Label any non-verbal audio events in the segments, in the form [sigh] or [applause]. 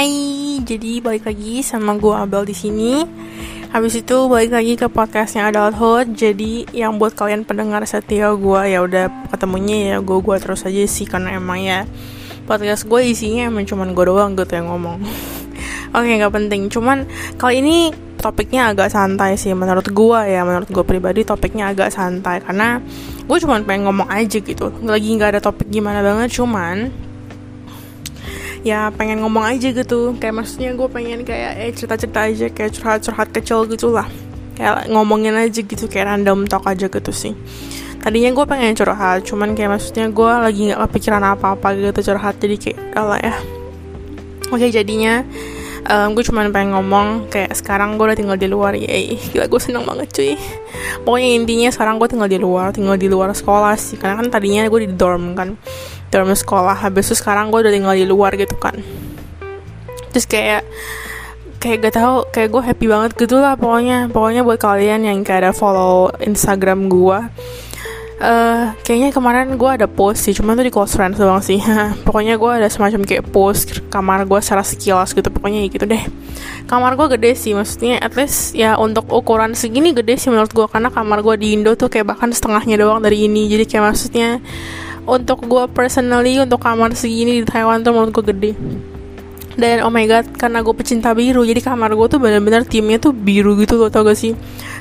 Hai, jadi balik lagi sama gue Abel di sini. Habis itu balik lagi ke podcastnya Adulthood. Jadi yang buat kalian pendengar setia gue ya udah ketemunya ya gue gue terus aja sih karena emang ya podcast gue isinya emang cuman gue doang gitu yang ngomong. [laughs] Oke okay, nggak penting. Cuman kali ini topiknya agak santai sih menurut gue ya menurut gue pribadi topiknya agak santai karena gue cuma pengen ngomong aja gitu lagi nggak ada topik gimana banget cuman ya pengen ngomong aja gitu. Kayak maksudnya gue pengen kayak eh cerita-cerita aja kayak curhat-curhat kecil gitu lah kayak ngomongin aja gitu kayak random talk aja gitu sih. Tadinya gue pengen curhat cuman kayak maksudnya gue lagi nggak kepikiran apa-apa gitu curhat. Jadi kayak lah ya. Oke jadinya um, gue cuma pengen ngomong kayak sekarang gue udah tinggal di luar ya gila gue seneng banget cuy. Pokoknya intinya sekarang gue tinggal di luar tinggal di luar sekolah sih. Karena kan tadinya gue di dorm kan dorm sekolah. Habis itu sekarang gue udah tinggal di luar gitu kan. Terus kayak kayak gak tau kayak gue happy banget gitu lah pokoknya. Pokoknya buat kalian yang kayak ada follow Instagram gue Uh, kayaknya kemarin gue ada post sih, cuman tuh di close friends doang sih. [laughs] pokoknya gue ada semacam kayak post kamar gue secara sekilas gitu, pokoknya gitu deh. Kamar gue gede sih, maksudnya at least ya untuk ukuran segini gede sih menurut gue karena kamar gue di Indo tuh kayak bahkan setengahnya doang dari ini, jadi kayak maksudnya untuk gue personally untuk kamar segini di Taiwan tuh menurut gue gede dan oh my god karena gue pecinta biru jadi kamar gue tuh bener-bener timnya tuh biru gitu loh tau gak sih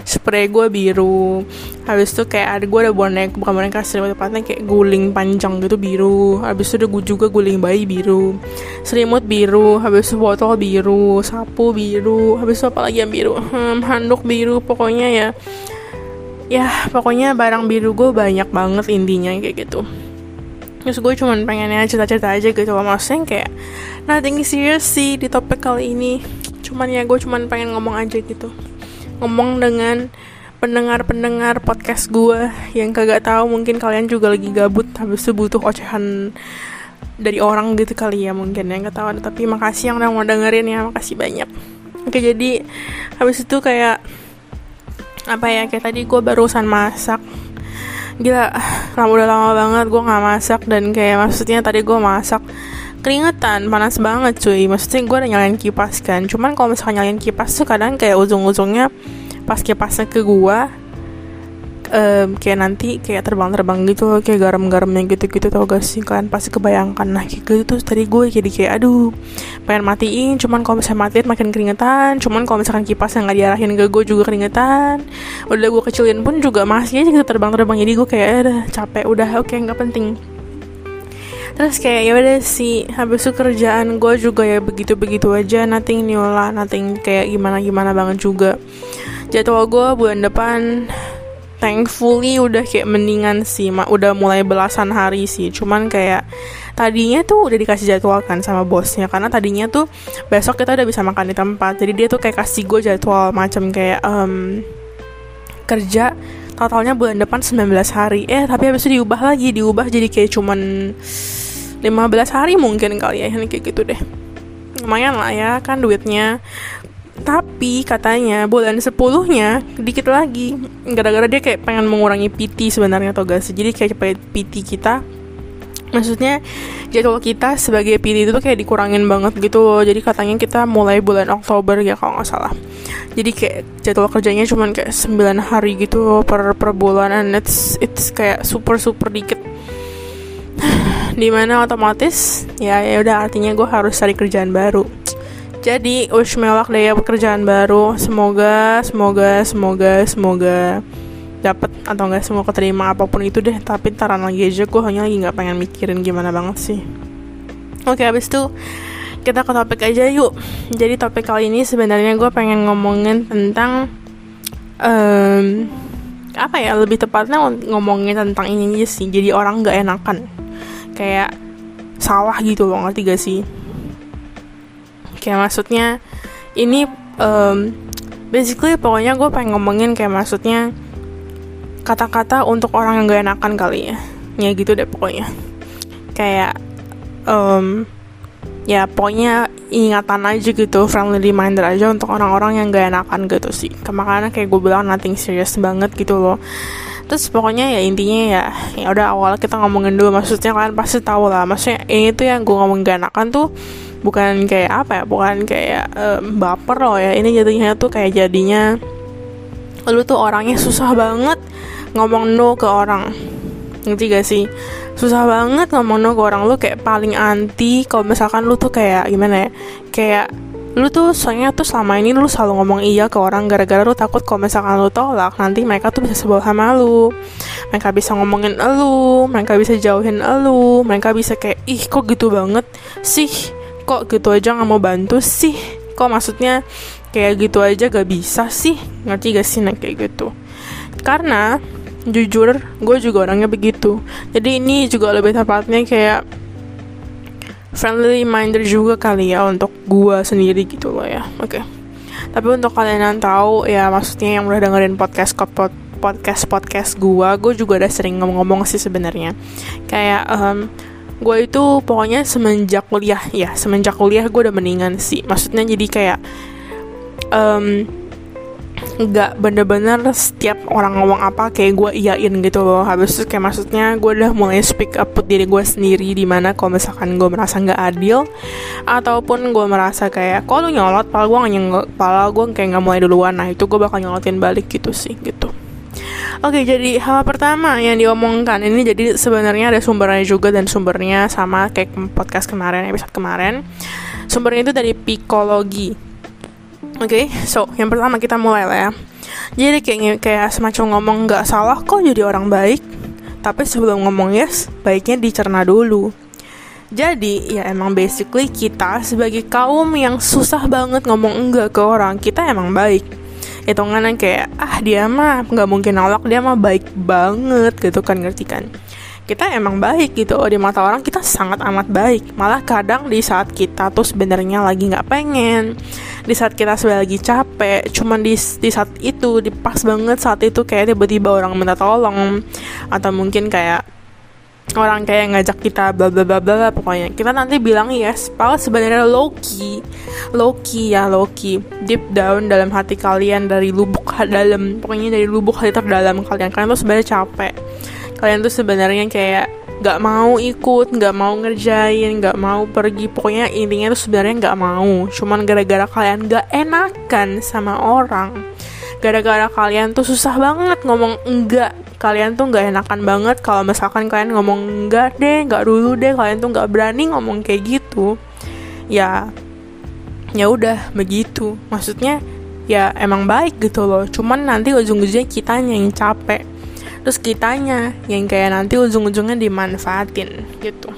spray gue biru. Habis itu kayak ada gue ada bonek bukan boneka sih tepatnya kayak guling panjang gitu biru. Habis itu ada gue juga guling bayi biru. Selimut biru habis itu botol biru sapu biru habis itu apa lagi yang biru? Hmm, handuk biru pokoknya ya. Ya pokoknya barang biru gue banyak banget intinya kayak gitu. Terus gue cuman pengennya cerita-cerita aja gitu loh maksudnya kayak nothing serious sih di topik kali ini. Cuman ya gue cuman pengen ngomong aja gitu ngomong dengan pendengar-pendengar podcast gue yang kagak tahu mungkin kalian juga lagi gabut habis itu butuh ocehan dari orang gitu kali ya mungkin yang tahu. Tapi makasih yang udah mau dengerin ya makasih banyak. Oke jadi habis itu kayak apa ya kayak tadi gue barusan masak. Gila lama udah lama banget gue nggak masak dan kayak maksudnya tadi gue masak keringetan panas banget cuy. Maksudnya gue udah nyalain kipas kan. Cuman kalau misalnya nyalain kipas tuh kadang kayak ujung-ujungnya pas kipasnya ke gue um, kayak nanti kayak terbang-terbang gitu kayak garam-garamnya gitu-gitu tau gak sih kalian pasti kebayangkan nah kayak gitu terus tadi gue jadi kayak aduh pengen matiin. Cuman kalau misalnya matiin makin keringetan. Cuman kalau misalkan kipasnya nggak diarahin ke gue juga keringetan. Udah gue kecilin pun juga masih aja gitu terbang-terbang. Jadi gue kayak udah capek udah oke okay, nggak penting terus kayak ya udah sih habis itu kerjaan gue juga ya begitu begitu aja nothing new lah nothing kayak gimana gimana banget juga. Jadwal gue bulan depan thankfully udah kayak mendingan sih mak udah mulai belasan hari sih. Cuman kayak tadinya tuh udah dikasih jadwal kan sama bosnya karena tadinya tuh besok kita udah bisa makan di tempat. Jadi dia tuh kayak kasih gue jadwal macam kayak um, kerja totalnya bulan depan 19 hari. Eh tapi habis itu diubah lagi diubah jadi kayak cuman 15 hari mungkin kali ya kayak gitu deh. Lumayan lah ya kan duitnya. Tapi katanya bulan sepuluhnya dikit lagi. Gara-gara dia kayak pengen mengurangi PT sebenarnya atau gak sih? Jadi kayak PT kita maksudnya jadwal kita sebagai PT itu kayak dikurangin banget gitu loh. Jadi katanya kita mulai bulan Oktober ya kalau nggak salah. Jadi kayak jadwal kerjanya cuma kayak 9 hari gitu per per bulan. And it's it's kayak super super dikit. [sighs] Di mana otomatis ya ya udah artinya gue harus cari kerjaan baru. Jadi wish me luck deh ya pekerjaan baru. Semoga, semoga, semoga, semoga dapat atau enggak semua keterima apa pun itu deh. Tapi taran lagi aja gue hanya lagi nggak pengen mikirin gimana banget sih. Oke, habis itu kita ke topik aja yuk. Jadi topik kali ini sebenarnya gue pengen ngomongin tentang um, apa ya lebih tepatnya ngomongin tentang ini sih. Jadi orang nggak enakan kayak salah gitu loh ngerti gak sih? kayak maksudnya ini um, basically pokoknya gue pengen ngomongin kayak maksudnya kata-kata untuk orang yang gak enakan kali ya. Ya gitu deh pokoknya. Kayak um, ya pokoknya ingatan aja gitu friendly reminder aja untuk orang-orang yang gak enakan gitu sih. Makanya kayak gue bilang nothing serious banget gitu loh. Terus pokoknya ya intinya ya ya udah awal kita ngomongin dulu. Maksudnya kalian pasti tahu lah maksudnya ini tuh yang gue ngomong gak enakan tuh bukan kayak apa ya bukan kayak um, baper loh ya. Ini jadinya tuh kayak jadinya lu tuh orangnya susah banget ngomong no ke orang. Ngerti gak sih? Susah banget ngomong no ke orang. Lu kayak paling anti kalau misalkan lu tuh kayak gimana ya? Kayak lu tuh soalnya tuh selama ini lu selalu ngomong iya ke orang gara-gara lu takut kalau misalkan lu tolak nanti mereka tuh bisa sebel sama lu. Mereka bisa ngomongin lu mereka bisa jauhin lu mereka bisa kayak ih kok gitu banget sih? Kok gitu aja nggak mau bantu sih? Kok maksudnya kayak gitu aja gak bisa sih? Ngerti gak sih nah kayak gitu. Karena jujur gue juga orangnya begitu. Jadi ini juga lebih tepatnya kayak friendly reminder juga kali ya untuk gue sendiri gitu loh ya. Oke. Okay. tapi untuk kalian yang tahu ya maksudnya yang udah dengerin podcast podcast podcast gue gue juga udah sering ngomong-ngomong sih sebenarnya. Kayak um, gue itu pokoknya semenjak kuliah ya semenjak kuliah gue udah mendingan sih. Maksudnya jadi kayak um, nggak bener-bener setiap orang ngomong apa kayak gue iyain gitu loh habis itu kayak maksudnya gue udah mulai speak up diri gue sendiri di mana kalau misalkan gue merasa nggak adil ataupun gue merasa kayak kalau nyolot pala gue nggak pala gue kayak nggak mulai duluan nah itu gue bakal nyolotin balik gitu sih gitu Oke, jadi hal pertama yang diomongkan ini jadi sebenarnya ada sumbernya juga dan sumbernya sama kayak podcast kemarin, episode kemarin. Sumbernya itu dari psikologi. Oke, okay, so yang pertama kita mulai lah ya. Jadi kayak kayak semacam ngomong nggak salah kok jadi orang baik, tapi sebelum ngomong yes, baiknya dicerna dulu. Jadi ya emang basically kita sebagai kaum yang susah banget ngomong enggak ke orang, kita emang baik hitungannya kayak ah dia mah nggak mungkin nolak dia mah baik banget gitu kan ngerti kan kita emang baik gitu di mata orang kita sangat amat baik malah kadang di saat kita tuh sebenarnya lagi nggak pengen di saat kita sebenarnya lagi capek cuman di di saat itu di pas banget saat itu kayak tiba-tiba orang minta tolong atau mungkin kayak orang kayak ngajak kita bla bla bla bla pokoknya. Kita nanti bilang yes padahal sebenarnya low key ya low key deep down dalam hati kalian dari lubuk dalam pokoknya dari lubuk hati terdalam kalian. Kalian tuh sebenarnya capek. Kalian tuh sebenarnya kayak nggak mau ikut nggak mau ngerjain nggak mau pergi. Pokoknya intinya tuh sebenarnya nggak mau. Cuman gara-gara kalian nggak enakan sama orang gara-gara kalian tuh susah banget ngomong enggak kalian tuh nggak enakan banget kalau misalkan kalian ngomong enggak deh nggak dulu deh. Kalian tuh nggak berani ngomong kayak gitu. Ya ya udah begitu. Maksudnya ya emang baik gitu loh. Cuman nanti ujung-ujungnya kitanya yang capek terus kitanya yang kayak nanti ujung-ujungnya dimanfaatin gitu.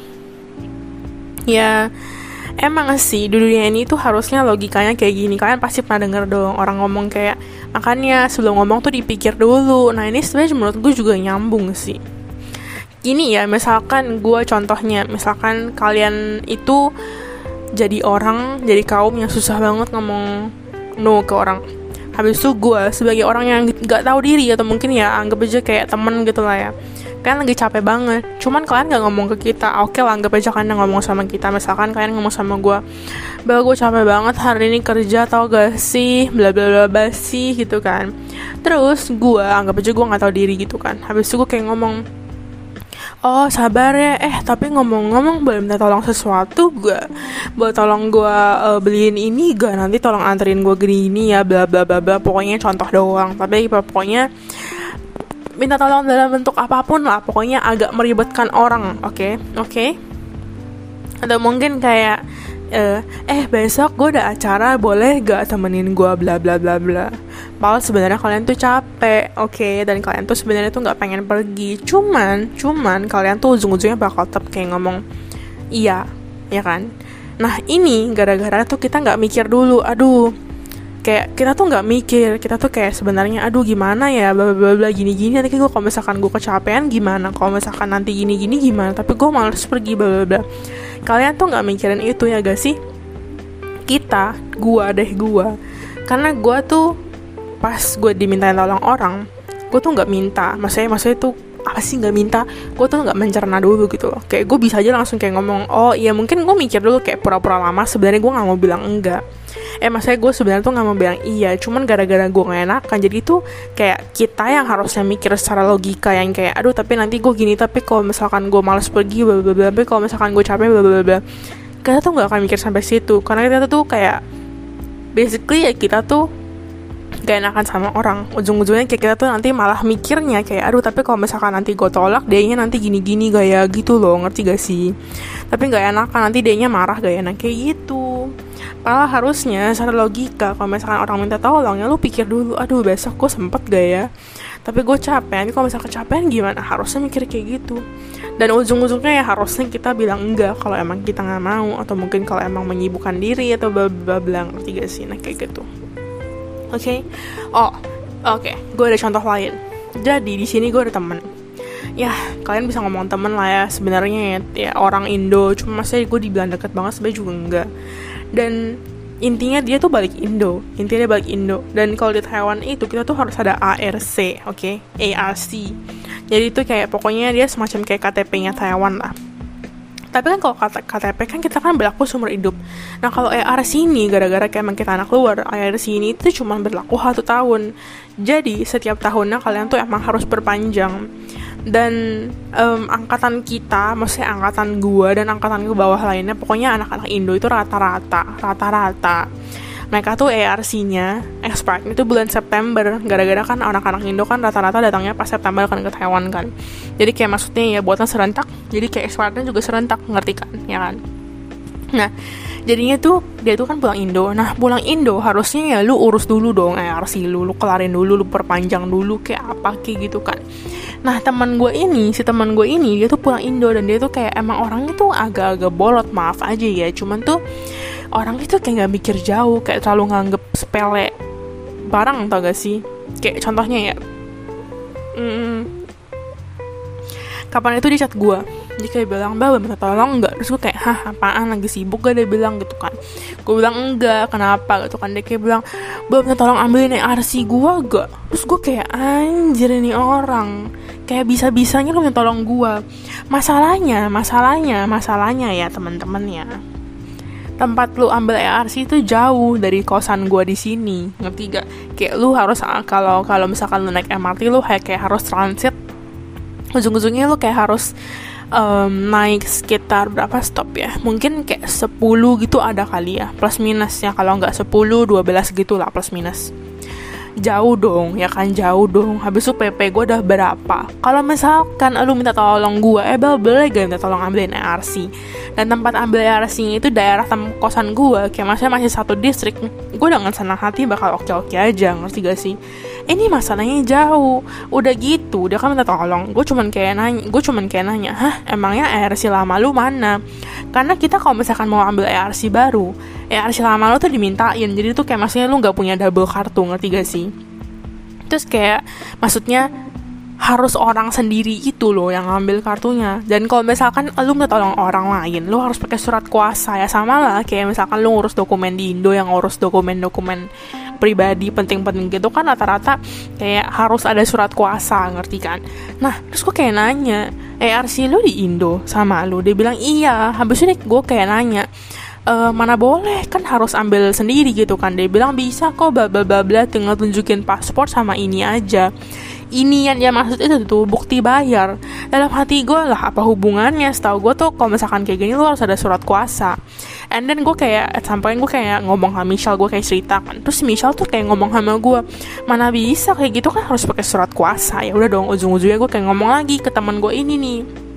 Ya emang sih di dunia ini tuh harusnya logikanya kayak gini. Kalian pasti pernah denger dong orang ngomong kayak makanya sebelum ngomong tuh dipikir dulu. Nah ini sebenarnya menurut gue juga nyambung sih. Gini ya misalkan gue contohnya misalkan kalian itu jadi orang jadi kaum yang susah banget ngomong no ke orang habis itu gue sebagai orang yang gak tahu diri atau mungkin ya anggap aja kayak temen gitu lah ya. Kalian lagi capek banget cuman kalian gak ngomong ke kita oke lah anggap aja kalian ngomong sama kita misalkan kalian ngomong sama gue bahwa gue capek banget hari ini kerja tau gak sih? Bla bla bla sih gitu kan. Terus gue anggap aja gue nggak tahu diri gitu kan. Habis itu gue kayak ngomong oh sabar ya. Eh tapi ngomong-ngomong boleh minta tolong sesuatu gue boleh tolong gue uh, beliin ini gak nanti tolong anterin gue gini ya bla bla bla bla. Pokoknya contoh doang. Tapi pokoknya minta tolong dalam bentuk apa pun lah. Pokoknya agak meribetkan orang oke? Okay? oke? Okay? atau mungkin kayak uh, eh besok gue ada acara boleh gak temenin gue bla bla bla bla Padahal sebenarnya kalian tuh capek, oke, okay? dan kalian tuh sebenarnya tuh nggak pengen pergi. Cuman, cuman kalian tuh ujung-ujungnya bakal tetap kayak ngomong iya, ya kan? Nah ini gara-gara tuh kita nggak mikir dulu, aduh, kayak kita tuh nggak mikir kita tuh kayak sebenarnya aduh gimana ya bla bla bla gini gini nanti gue kalau misalkan gue kecapean gimana kalau misalkan nanti gini gini gimana tapi gue malas pergi bla bla bla kalian tuh nggak mikirin itu ya gak sih kita gue deh gue karena gue tuh pas gue dimintain tolong orang gue tuh nggak minta. Maksudnya maksudnya tuh apa sih nggak minta? Gue tuh nggak mencerna dulu gitu loh. Kayak gue bisa aja langsung kayak ngomong oh iya mungkin gue mikir dulu kayak pura-pura lama sebenarnya gue nggak mau bilang enggak. Eh maksudnya gue sebenarnya tuh nggak mau bilang iya cuman gara-gara gue gak enakan jadi itu kayak kita yang harusnya mikir secara logika yang kayak aduh tapi nanti gue gini tapi kalau misalkan gue males pergi bla bla bla tapi kalau misalkan gue capek bla bla bla. Kita tuh nggak akan mikir sampai situ karena kita tuh kayak basically ya kita tuh gak enakan sama orang. Ujung-ujungnya kayak kita tuh nanti malah mikirnya kayak aduh tapi kalau misalkan nanti gue tolak dia nanti gini-gini gaya gitu loh ngerti gak sih? Tapi gak enakan nanti dia marah gak enak. Kayak gitu. Malah harusnya secara logika kalau misalkan orang minta tolong ya lu pikir dulu aduh besok gue sempet gak ya? Tapi gue capek kalau misalkan kecapean gimana? Harusnya mikir kayak gitu. Dan ujung-ujungnya ya harusnya kita bilang enggak kalau emang kita nggak mau atau mungkin kalau emang menyibukkan diri atau bla bla bla ngerti gak sih? Nah kayak gitu oke? Okay? oh oke. Okay. gue ada contoh lain. Jadi di sini gue ada temen. Ya kalian bisa ngomong temen lah ya sebenarnya ya, ya orang Indo. Cuma saya gue dibilang deket banget sebenarnya juga enggak. Dan intinya dia tuh balik Indo. Intinya dia balik Indo. Dan kalau di Taiwan itu kita tuh harus ada ARC oke? Okay? ARC jadi itu kayak pokoknya dia semacam kayak KTP-nya Taiwan lah tapi kan kalau KTP kan kita kan berlaku seumur hidup. Nah kalau ARC ini gara-gara kayak emang kita anak luar ARC ini itu cuma berlaku satu tahun. Jadi setiap tahunnya kalian tuh emang harus perpanjang dan um, angkatan kita, maksudnya angkatan gua dan angkatan ke bawah lainnya, pokoknya anak-anak Indo itu rata-rata, rata-rata mereka tuh ARC-nya expert itu bulan September. Gara-gara kan anak-anak Indo kan rata-rata datangnya pas September kan ke Taiwan kan. Jadi kayak maksudnya ya buatan serentak jadi kayak expertnya juga serentak ngerti kan? Ya kan? Nah jadinya tuh dia tuh kan pulang Indo. Nah pulang Indo harusnya ya lu urus dulu dong ARC lu lu kelarin dulu lu perpanjang dulu kayak apa kayak gitu kan. Nah teman gue ini si teman gue ini dia tuh pulang Indo dan dia tuh kayak emang orangnya tuh agak-agak bolot maaf aja ya. Cuman tuh orang itu kayak nggak mikir jauh kayak terlalu nganggep sepele barang tau gak sih? Kayak contohnya ya. Hmm, kapan itu dia chat gue dia kayak bilang mbak minta tolong nggak? Terus gue kayak hah apaan? Lagi sibuk gak? Dia bilang gitu kan. Gue bilang enggak kenapa? Gitu kan. Dia kayak bilang mbak minta tolong ambilin RC gue gak? Terus gue kayak anjir ini orang. Kayak bisa bisanya lu minta tolong gue masalahnya masalahnya masalahnya ya teman-teman ya tempat lu ambil ARC itu jauh dari kosan gue di sini. Ngerti gak kayak lu harus ah, kalau kalau misalkan lu naik MRT lu kayak, harus transit. Ujung-ujungnya lu kayak harus um, naik sekitar berapa stop ya? Mungkin kayak 10 gitu ada kali ya plus minus ya kalau nggak 10 12 gitu lah plus minus jauh dong ya kan? Jauh dong. Habis itu PP gue udah berapa? Kalau misalkan lu minta tolong gue eh bel boleh gak minta tolong ambilin ARC dan tempat ambil ARC itu daerah tem kosan gue kayak maksudnya masih satu distrik. Gue dengan senang hati bakal oke-oke aja ngerti gak sih? Ini masalahnya jauh. Udah gitu dia kan minta tolong. Gue cuman kayak nanya gue cuman kayak nanya hah emangnya ARC lama lu mana? Karena kita kalau misalkan mau ambil ARC baru ARC lama lu tuh dimintain. Jadi tuh kayak maksudnya lu nggak punya double kartu ngerti gak sih? Terus kayak maksudnya harus orang sendiri itu loh yang ngambil kartunya. Dan kalau misalkan lu minta tolong orang lain lu harus pakai surat kuasa ya. Sama lah kayak misalkan lu ngurus dokumen di Indo yang ngurus dokumen-dokumen pribadi penting-penting gitu kan rata-rata kayak harus ada surat kuasa ngerti kan? Nah terus gue kayak nanya ARC lu di Indo sama lu dia bilang iya. Habis ini gue kayak nanya e, mana boleh? Kan harus ambil sendiri gitu kan. Dia bilang bisa kok bla bla bla tinggal tunjukin paspor sama ini aja. Ini yang dia maksud itu tuh bukti bayar. Dalam hati gue lah apa hubungannya? Setahu gue tuh kalau misalkan kayak gini lu harus ada surat kuasa. And then gue kayak point gue kayak ngomong sama Michelle gue kayak cerita kan. Terus Michelle tuh kayak ngomong sama gue mana bisa kayak gitu kan harus pakai surat kuasa? Ya udah dong ujung-ujungnya gue kayak ngomong lagi ke teman gue ini nih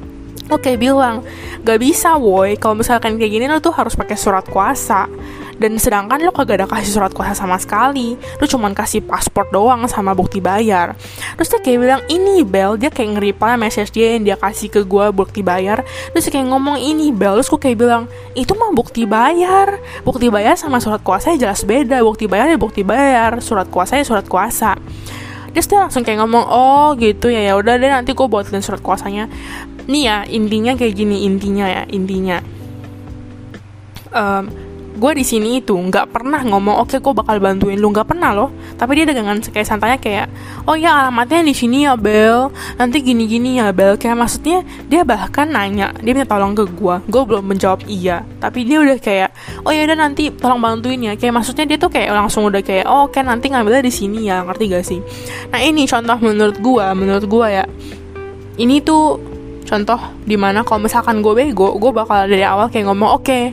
Oke bilang gak bisa woi. Kalau misalkan kayak gini lo tuh harus pakai surat kuasa. Dan sedangkan lo kagak ada kasih surat kuasa sama sekali. Lo cuman kasih paspor doang sama bukti bayar. Terus dia kayak bilang ini Bel. Dia kayak nge message dia yang dia kasih ke gue bukti bayar. Terus dia kayak ngomong ini Bel. Terus gue kayak bilang itu mah bukti bayar. Bukti bayar sama surat kuasa ya jelas beda. Bukti bayar ya bukti bayar. Surat kuasa ya surat kuasa. Terus dia langsung kayak ngomong oh gitu ya. Ya udah deh nanti gue buatin surat kuasanya nih ya intinya kayak gini intinya ya intinya. Um, gue di sini itu nggak pernah ngomong oke okay, gue bakal bantuin lu. Nggak pernah loh. Tapi dia dengan kayak santanya kayak oh ya alamatnya di sini ya Bel. Nanti gini gini ya Bel. Kayak maksudnya dia bahkan nanya dia minta tolong ke gue gue belum menjawab iya. Tapi dia udah kayak oh ya udah nanti tolong bantuin ya. Kayak maksudnya dia tuh kayak langsung udah kayak oh oke nanti ngambilnya di sini ya. Ngerti gak sih? Nah ini contoh menurut gue menurut gue ya. Ini tuh contoh di mana kalau misalkan gue bego gue bakal dari awal kayak ngomong oke okay,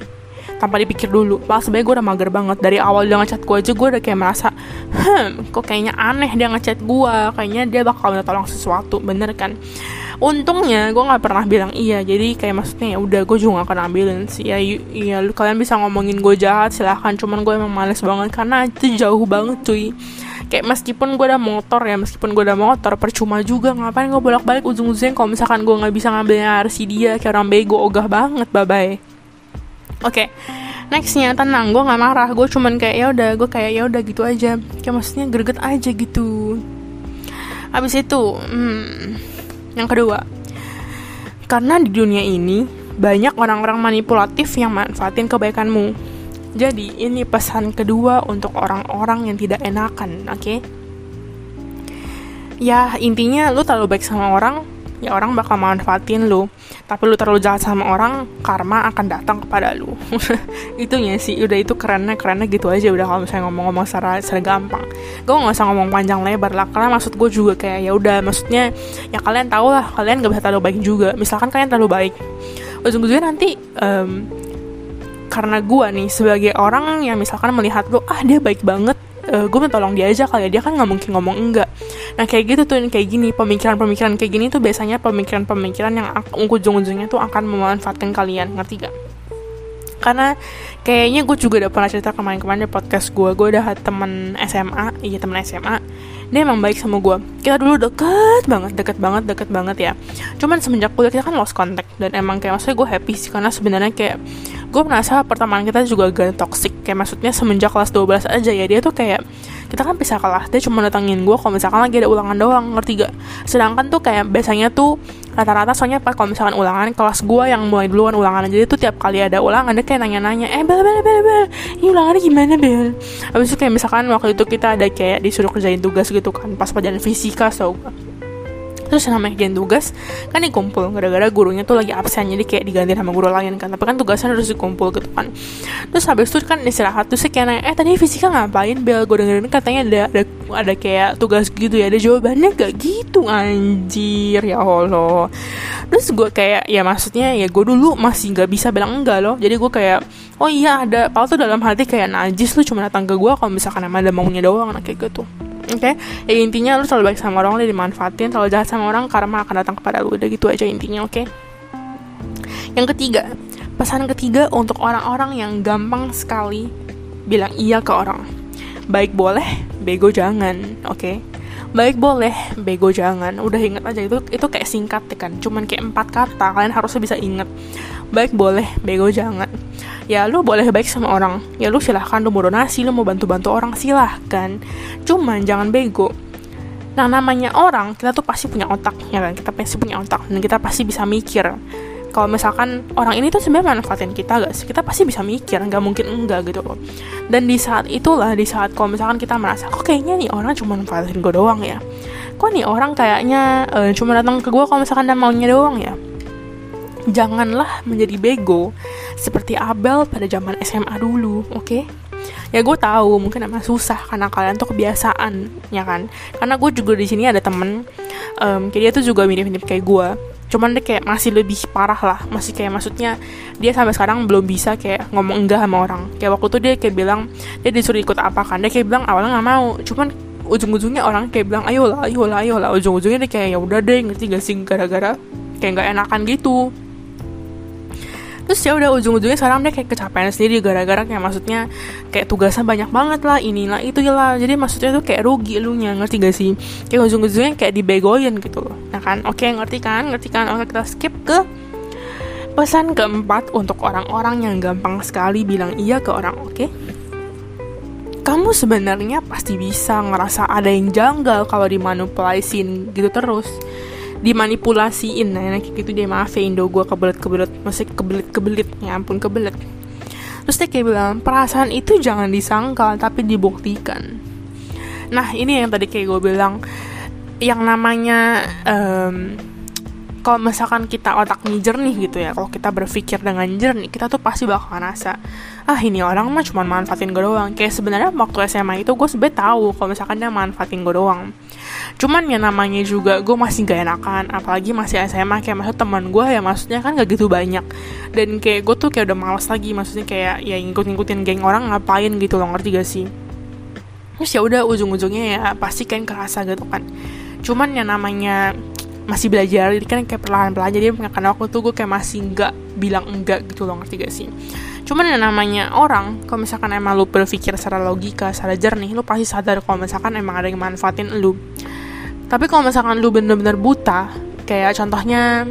tanpa dipikir dulu. Pas sebenarnya gue udah mager banget. Dari awal dia ngechat gue aja gue udah kayak merasa hmm kok kayaknya aneh dia ngechat gue. Kayaknya dia bakal minta tolong sesuatu. Bener kan? Untungnya gue nggak pernah bilang iya. Jadi kayak maksudnya ya udah gue juga gak akan ambilin sih. Ya lu kalian bisa ngomongin gue jahat silahkan. Cuman gue emang males banget karena itu jauh banget cuy kayak meskipun gue udah motor ya meskipun gue udah motor percuma juga ngapain gue bolak balik ujung ujungnya kalau misalkan gue nggak bisa ngambilnya RC dia kayak orang bego ogah banget bye bye oke okay. nextnya tenang gue nggak marah gue cuman kayak ya udah gue kayak ya udah gitu aja kayak maksudnya greget aja gitu habis itu hmm, yang kedua, karena di dunia ini banyak orang-orang manipulatif yang manfaatin kebaikanmu. Jadi, ini pesan kedua untuk orang-orang yang tidak enakan, oke? Okay? Ya, intinya lu terlalu baik sama orang, ya orang bakal manfaatin lu tapi lu terlalu jahat sama orang karma akan datang kepada lu [laughs] itunya sih udah itu kerennya kerennya gitu aja udah kalau misalnya ngomong-ngomong secara, secara gampang gue nggak usah ngomong panjang lebar lah karena maksud gue juga kayak ya udah maksudnya ya kalian tahu lah kalian gak bisa terlalu baik juga misalkan kalian terlalu baik ujung-ujungnya nanti um, karena gue nih sebagai orang yang misalkan melihat lu ah dia baik banget uh, gue minta tolong dia aja kali ya dia kan nggak mungkin ngomong enggak. Nah kayak gitu tuh kayak gini pemikiran-pemikiran kayak gini tuh biasanya pemikiran-pemikiran yang ujung-ujungnya tuh akan memanfaatkan kalian ngerti gak karena kayaknya gue juga udah pernah cerita kemarin-kemarin di podcast gue gue udah temen SMA iya temen SMA dia emang baik sama gue kita dulu deket banget deket banget deket banget ya. Cuman semenjak kuliah kita kan lost contact dan emang kayak maksudnya gue happy sih karena sebenarnya kayak gue merasa pertemanan kita juga gak toxic. Kayak maksudnya semenjak kelas 12 aja ya dia tuh kayak kita kan pisah kelas dia cuma datangin gue kalau misalkan lagi ada ulangan doang ngerti gak? Sedangkan tuh kayak biasanya tuh rata-rata soalnya pas kalau misalkan ulangan kelas gue yang mulai duluan ulangan jadi tuh tiap kali ada ulangan dia kayak nanya-nanya eh bel bel bel bel ini ulangannya gimana bel? Habis itu kayak misalkan waktu itu kita ada kayak disuruh kerjain tugas gitu kan pas pelajaran fisika so terus namanya kerjain tugas kan dikumpul. Gara-gara gurunya tuh lagi absen jadi kayak diganti sama guru lain kan. Tapi kan tugasnya harus dikumpul gitu kan. Terus habis itu kan istirahat terus kayak nanya eh tadi fisika ngapain? Bel gue dengerin katanya ada ada ada kayak tugas gitu ya. Ada jawabannya gak gitu anjir ya allah. Terus gue kayak ya maksudnya ya gue dulu masih nggak bisa bilang enggak loh. Jadi gue kayak oh iya ada. Paul tuh dalam hati kayak najis lu cuma datang ke gue kalau misalkan emang ada maunya doang kayak gitu oke. Ya intinya lu selalu baik sama orang lu dimanfaatin selalu jahat sama orang karma akan datang kepada lu. Udah gitu aja intinya oke. Okay? yang ketiga pesan ketiga untuk orang-orang yang gampang sekali bilang iya ke orang. Baik boleh bego jangan oke. Okay? baik boleh bego jangan. Udah inget aja itu itu kayak singkat ya kan cuman kayak empat kata kalian harusnya bisa inget baik boleh bego jangan ya lu boleh baik sama orang. Ya lu silahkan lu mau donasi lu mau bantu-bantu orang silahkan. Cuman jangan bego. Nah namanya orang kita tuh pasti punya otak ya kan? Kita pasti punya otak dan kita pasti bisa mikir. Kalau misalkan orang ini tuh sebenarnya manfaatin kita gak sih? Kita pasti bisa mikir nggak mungkin enggak gitu loh. Dan di saat itulah di saat kalau misalkan kita merasa kok kayaknya nih orang cuma manfaatin gue doang ya? Kok nih orang kayaknya uh, cuma datang ke gue kalau misalkan dia maunya doang ya janganlah menjadi bego seperti Abel pada zaman SMA dulu oke? Okay? ya gue tahu mungkin emang susah karena kalian tuh kebiasaan ya kan? Karena gue juga di sini ada temen um, kayak dia tuh juga mirip-mirip kayak gue cuman dia kayak masih lebih parah lah masih kayak maksudnya dia sampai sekarang belum bisa kayak ngomong enggak sama orang. Kayak waktu itu dia kayak bilang dia disuruh ikut apa kan? Dia kayak bilang awalnya nggak mau cuman ujung-ujungnya orang kayak bilang ayolah ayolah ayolah. Ujung-ujungnya dia kayak ya udah deh ngerti gak sih? Gara-gara kayak nggak enakan gitu terus ya udah ujung-ujungnya sekarang dia kayak kecapean sendiri gara-gara kayak maksudnya kayak tugasnya banyak banget lah inilah itu lah jadi maksudnya tuh kayak rugi lu nya ngerti gak sih? Kayak ujung-ujungnya kayak dibegoin gitu loh. Nah kan oke okay, ngerti kan? Ngerti kan? Oke kita skip ke pesan keempat untuk orang-orang yang gampang sekali bilang iya ke orang oke? Okay? kamu sebenarnya pasti bisa ngerasa ada yang janggal kalau dimanipulasiin gitu terus dimanipulasiin. Nah kayak gitu dia maaf ya Indo gue kebelet kebelet masih kebelet kebelet ya ampun kebelet. Terus dia kayak bilang perasaan itu jangan disangkal tapi dibuktikan. Nah ini yang tadi kayak gue bilang yang namanya um, kalau misalkan kita otaknya jernih gitu ya kalau kita berpikir dengan jernih kita tuh pasti bakal ngerasa ah ini orang mah cuma manfaatin gue doang. Kayak sebenarnya waktu SMA itu gue sebenernya tahu kalau misalkan dia manfaatin gue doang cuman ya namanya juga gue masih gak enakan apalagi masih SMA kayak maksud teman gue ya maksudnya kan gak gitu banyak. Dan kayak gue tuh kayak udah males lagi maksudnya kayak ya ngikut-ngikutin geng orang ngapain gitu loh ngerti gak sih? Terus ya udah ujung-ujungnya ya pasti kan kerasa gitu kan. Cuman ya namanya masih belajar jadi kan kayak perlahan-perlahan jadi karena waktu itu gue kayak masih nggak bilang enggak gitu loh ngerti gak sih? Cuman yang namanya orang kalau misalkan emang lu berpikir secara logika secara jernih lu pasti sadar kalau misalkan emang ada yang manfaatin lu tapi kalau misalkan lu bener-bener buta kayak contohnya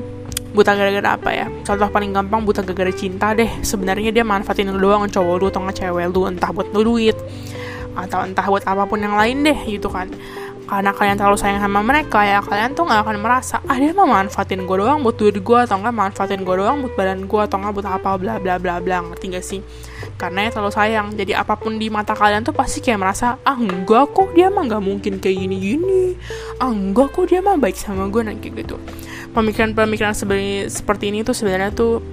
buta gara-gara apa ya? Contoh paling gampang buta gara-gara cinta deh. Sebenarnya dia manfaatin lu doang cowok lu atau cewek lu entah buat lu duit atau entah buat apa pun yang lain deh gitu kan. Karena kalian terlalu sayang sama mereka ya kalian tuh nggak akan merasa ah dia mah manfaatin gue doang buat duit gue atau nggak manfaatin gue doang buat badan gue atau nggak buat apa bla bla bla bla. Ngerti gak sih karena ya terlalu sayang. Jadi apa pun di mata kalian tuh pasti kayak merasa ah enggak kok dia mah nggak mungkin kayak gini gini ah enggak kok dia mah baik sama gue nanti gitu. Pemikiran-pemikiran seperti ini tuh sebenarnya tuh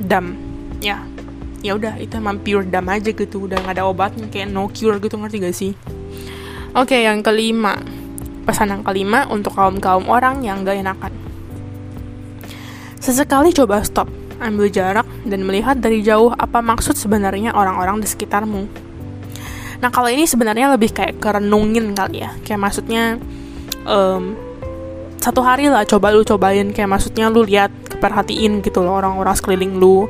dam ya ya udah itu emang pure dam aja gitu. Udah nggak ada obatnya kayak no cure gitu ngerti gak sih? Oke, yang kelima. Pesan yang kelima untuk kaum-kaum orang yang gak enakan. Sesekali coba stop, ambil jarak, dan melihat dari jauh apa maksud sebenarnya orang-orang di sekitarmu. Nah, kalau ini sebenarnya lebih kayak kerenungin kali ya. Kayak maksudnya, um, satu hari lah coba lu cobain. Kayak maksudnya lu lihat, perhatiin gitu loh orang-orang sekeliling lu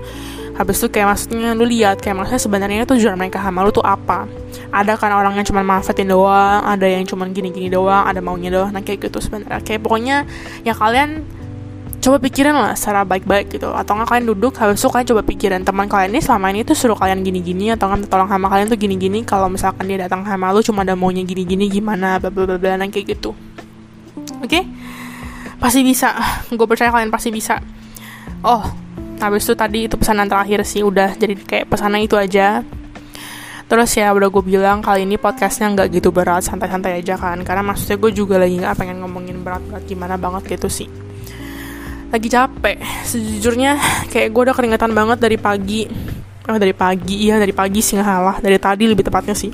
habis itu kayak maksudnya lu lihat kayak maksudnya sebenarnya tujuan mereka sama lu tuh apa ada kan orang yang cuma manfaatin doang ada yang cuma gini-gini doang ada maunya doang nah kayak gitu sebenarnya kayak pokoknya ya kalian coba pikirin lah secara baik-baik gitu. Atau nggak kalian duduk habis itu kalian coba pikirin teman kalian ini selama ini tuh suruh kalian gini-gini atau nggak tolong sama kalian tuh gini-gini. Kalau misalkan dia datang sama lu cuma ada maunya gini-gini gimana? Bla bla bla nah kayak gitu. Oke? Okay? pasti bisa. [sighs] Gue percaya kalian pasti bisa. Oh habis itu tadi itu pesanan terakhir sih. Udah jadi kayak pesanan itu aja. Terus ya udah gue bilang kali ini podcastnya nggak gitu berat. Santai-santai aja kan. Karena maksudnya gue juga lagi nggak pengen ngomongin berat-berat gimana banget gitu sih lagi capek. Sejujurnya kayak gue udah keringetan banget dari pagi. Oh dari pagi iya dari pagi sih ngalah dari tadi lebih tepatnya sih.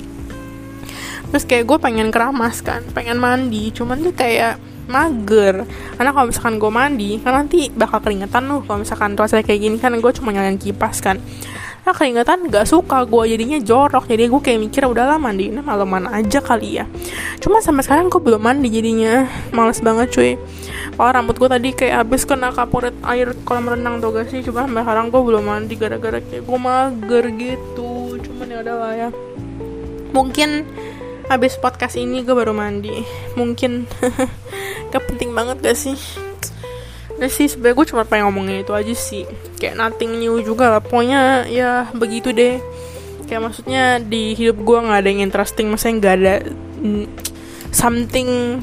Terus kayak gue pengen keramas kan pengen mandi. Cuman tuh kayak mager. Karena kalau misalkan gue mandi kan nanti bakal keringetan loh. Kalau misalkan cuaca kayak gini kan gue cuma nyalain kipas kan nah keringetan gak suka gue jadinya jorok. Jadi gue kayak mikir udahlah mandi ini malaman aja kali ya. Cuma sampai sekarang gue belum mandi jadinya males banget cuy. Oh rambut gue tadi kayak habis kena kaporit air kolam renang tuh gak sih? Cuma sampai sekarang gue belum mandi gara-gara kayak gue mager gitu. Cuman ya udahlah ya. Mungkin habis podcast ini gue baru mandi. Mungkin. [laughs] Gak penting banget gak sih Nah sih sebenernya gue cuma pengen ngomongin itu aja sih. Kayak nothing new juga lah. Pokoknya ya begitu deh. Kayak maksudnya di hidup gue gak ada yang interesting. Maksudnya gak ada Something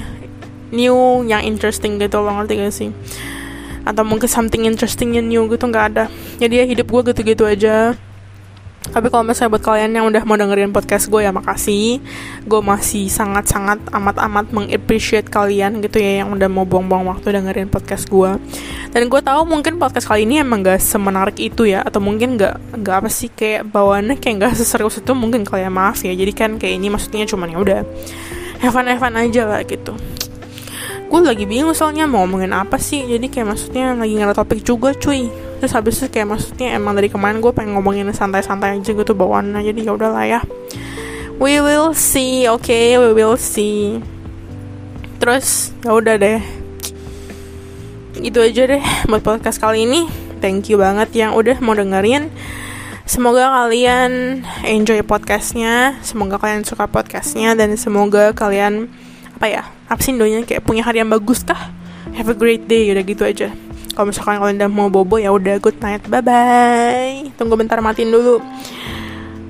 new yang interesting gitu loh. Ngerti gak sih? Atau mungkin something interesting yang new gitu gak ada. Jadi ya hidup gue gitu-gitu aja tapi kalau misalnya buat kalian yang udah mau dengerin podcast gue ya makasih. Gue masih sangat-sangat amat-amat mengappreciate kalian gitu ya yang udah mau buang-buang waktu dengerin podcast gue. Dan gue tahu mungkin podcast kali ini emang gak semenarik itu ya atau mungkin gak gak apa sih kayak bawaannya kayak gak seserius itu mungkin kalian maaf ya. Jadi kan kayak ini maksudnya cuman ya udah Evan Evan aja lah gitu. Gue lagi bingung soalnya mau ngomongin apa sih jadi kayak maksudnya lagi nggak topik juga cuy terus habis itu kayak maksudnya emang dari kemarin gue pengen ngomongin santai-santai aja gitu bawaannya jadi ya udahlah ya. We will see oke okay? we will see. Terus ya udah deh. Itu aja deh buat podcast kali ini. Thank you banget yang udah mau dengerin. Semoga kalian enjoy podcastnya, semoga kalian suka podcastnya, dan semoga kalian apa ya, sih kayak punya hari yang bagus kah? Have a great day, udah gitu aja kalau misalkan kalian udah mau bobo ya udah good night bye bye tunggu bentar matiin dulu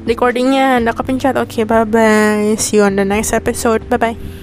recordingnya anda kepencet oke okay, bye bye see you on the next episode. Bye bye